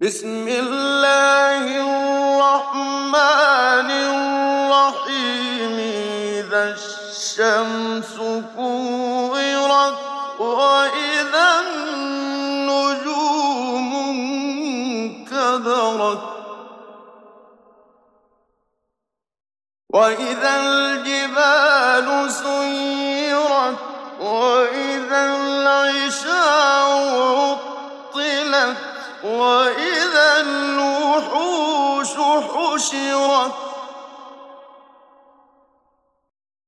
بسم الله الرحمن الرحيم. إذا الشمس كورت وإذا النجوم انكدرت وإذا الجبال سيرت وإذا العشار عطلت وإذا الوحوش حشرت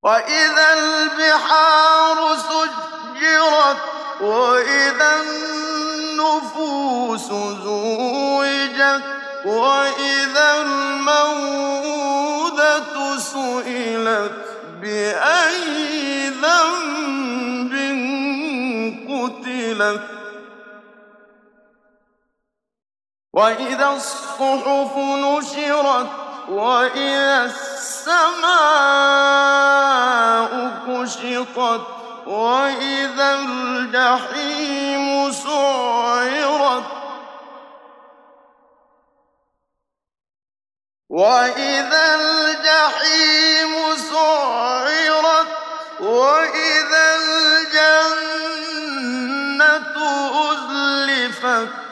وإذا البحار سجرت وإذا النفوس زوجت وإذا الموءودة سئلت بأي ذنب قتلت وإذا الصحف نشرت وإذا السماء كشطت وإذا الجحيم سعرت وإذا الجحيم سعرت وإذا الجنة أزلفت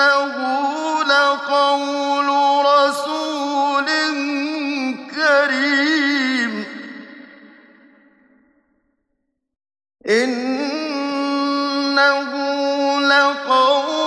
إنه لقول رسول كريم إنه لقول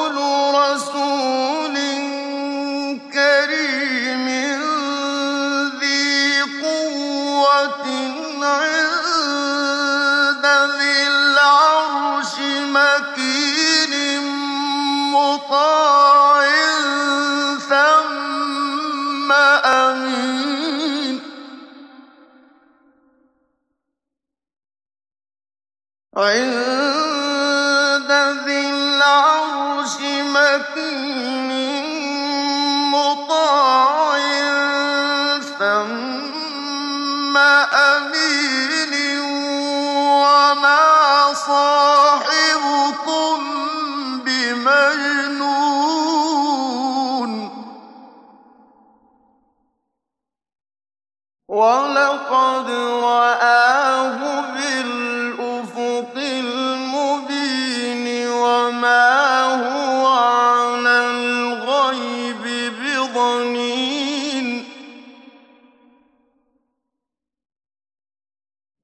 عند ذي العرش مكين مطاع ثم أمين وما صاحبكم بمجنون. ولقد رآه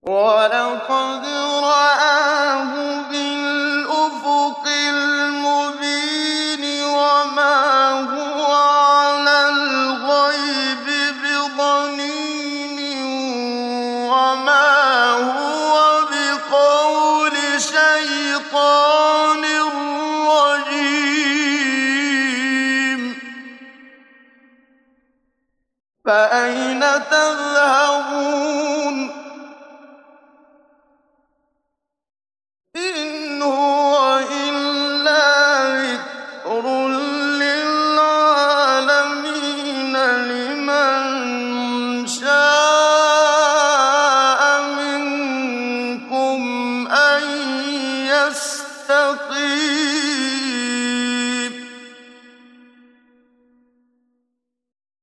ولقد رآه بالأفق المبين وما هو على الغيب بضنين وما هو بقول شيطان رجيم. فأين تذهبون؟ يستقيم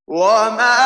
وما